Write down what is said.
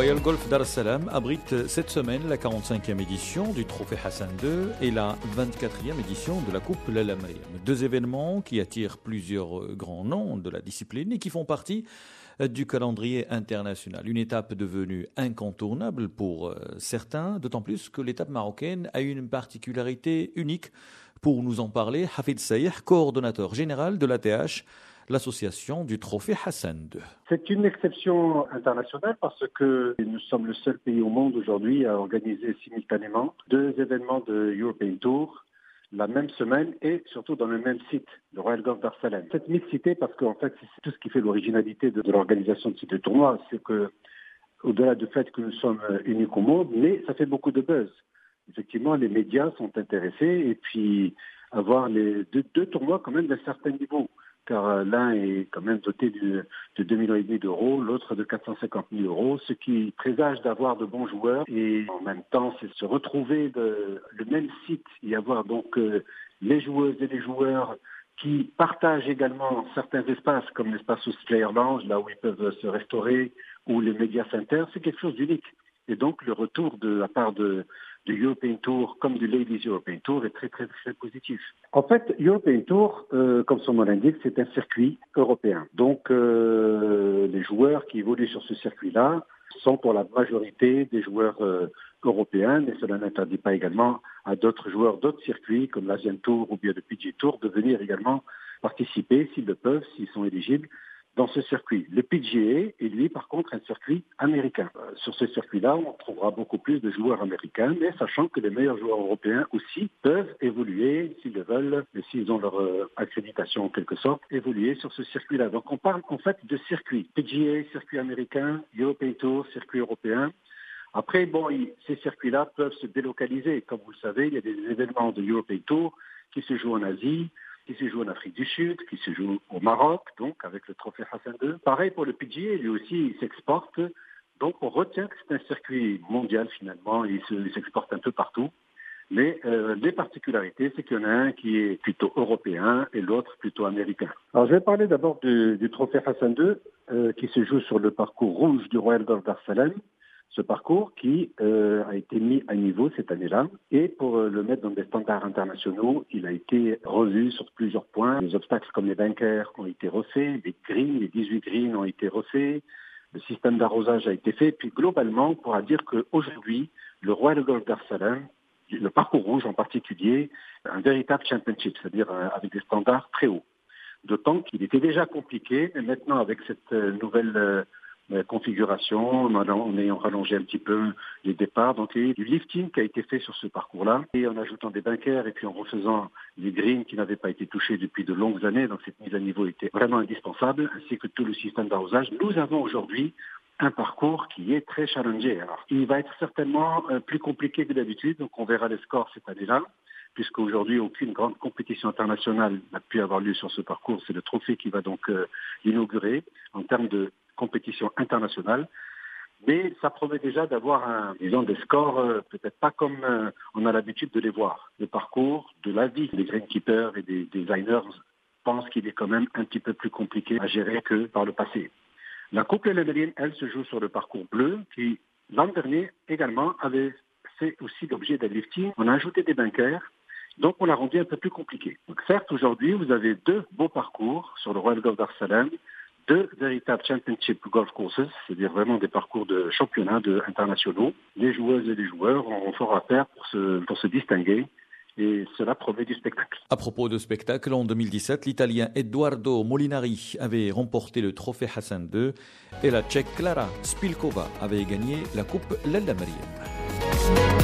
Royal Golf Dar es abrite cette semaine la 45e édition du Trophée Hassan II et la 24e édition de la Coupe Lala Deux événements qui attirent plusieurs grands noms de la discipline et qui font partie du calendrier international. Une étape devenue incontournable pour euh, certains, d'autant plus que l'étape marocaine a une particularité unique. Pour nous en parler, Hafid Saïh, coordonnateur général de l'ATH, l'association du Trophée Hassan II. C'est une exception internationale parce que nous sommes le seul pays au monde aujourd'hui à organiser simultanément deux événements de European Tour la même semaine et surtout dans le même site, le Royal Golf d'Arsalem. Cette mixité, parce qu'en fait, c'est tout ce qui fait l'originalité de, l'organisation de ce tournoi, c'est que, au-delà du fait que nous sommes uniques au monde, mais ça fait beaucoup de buzz. Effectivement, les médias sont intéressés et puis avoir les deux, deux tournois quand même d'un certain niveau car euh, l'un est quand même doté de, de 2 millions d'euros, l'autre de 450 000 euros, ce qui présage d'avoir de bons joueurs et en même temps c'est se retrouver le même site et avoir donc euh, les joueuses et les joueurs qui partagent également certains espaces comme l'espace Player Lounge, là où ils peuvent se restaurer, ou les médias Center, c'est quelque chose d'unique. Et donc le retour de la part de, du European Tour comme du Ladies European Tour est très très très positif. En fait, European Tour, euh, comme son nom l'indique, c'est un circuit européen. Donc euh, les joueurs qui évoluent sur ce circuit-là sont pour la majorité des joueurs euh, européens, mais cela n'interdit pas également à d'autres joueurs d'autres circuits comme l'Asian Tour ou bien le PG Tour de venir également participer s'ils le peuvent, s'ils sont éligibles dans ce circuit. Le PGA est lui par contre un circuit américain. Euh, sur ce circuit-là, on trouvera beaucoup plus de joueurs américains, mais sachant que les meilleurs joueurs européens aussi peuvent évoluer, s'ils le veulent, et s'ils ont leur euh, accréditation en quelque sorte, évoluer sur ce circuit-là. Donc on parle en fait de circuits. PGA, circuit américain, European Tour, circuit européen. Après, bon, ces circuits-là peuvent se délocaliser. Comme vous le savez, il y a des événements de European Tour qui se jouent en Asie, qui se joue en Afrique du Sud, qui se joue au Maroc, donc avec le trophée Hassan II. Pareil pour le PGA, lui aussi, il s'exporte. Donc on retient que c'est un circuit mondial finalement, il s'exporte un peu partout. Mais euh, les particularités, c'est qu'il y en a un qui est plutôt européen et l'autre plutôt américain. Alors je vais parler d'abord du, trophée Hassan II euh, qui se joue sur le parcours rouge du Royal Golf d'Arsalan ce parcours qui euh, a été mis à niveau cette année-là. Et pour euh, le mettre dans des standards internationaux, il a été revu sur plusieurs points. Les obstacles comme les bunkers ont été refaits, les greens, les 18 greens ont été refaits, le système d'arrosage a été fait. Puis globalement, on pourra dire qu'aujourd'hui, le Royal Golf d'Arsalan, le parcours rouge en particulier, un véritable championship, c'est-à-dire euh, avec des standards très hauts. D'autant qu'il était déjà compliqué, mais maintenant avec cette nouvelle euh, configuration, en ayant rallongé un petit peu les départs. Donc il y a eu du lifting qui a été fait sur ce parcours-là, et en ajoutant des bunkers et puis en refaisant les greens qui n'avaient pas été touchés depuis de longues années. Donc cette mise à niveau était vraiment indispensable, ainsi que tout le système d'arrosage. Nous avons aujourd'hui un parcours qui est très challengé. Alors, il va être certainement euh, plus compliqué que d'habitude, donc on verra les scores cette année-là puisqu'aujourd'hui aucune grande compétition internationale n'a pu avoir lieu sur ce parcours. C'est le trophée qui va donc euh, l'inaugurer en termes de compétition internationale. Mais ça promet déjà d'avoir, disons, des scores euh, peut-être pas comme euh, on a l'habitude de les voir. Le parcours de la vie des greenkeepers et des, designers pensent qu'il est quand même un petit peu plus compliqué à gérer que par le passé. La Coupe Lénérienne, elle, se joue sur le parcours bleu qui, l'an dernier, également, avait fait aussi l'objet d'un lifting. On a ajouté des bunkers, donc on l'a rendu un peu plus compliqué. Certes, aujourd'hui, vous avez deux beaux parcours sur le Royal Golf d'Arsalem, deux véritables championship golf courses, c'est-à-dire vraiment des parcours de championnat de, internationaux. Les joueuses et les joueurs ont fort à faire pour se, pour se distinguer et cela promet du spectacle. À propos de spectacle, en 2017, l'Italien Eduardo Molinari avait remporté le trophée Hassan II et la Tchèque Clara Spilkova avait gagné la Coupe Lella Mariam.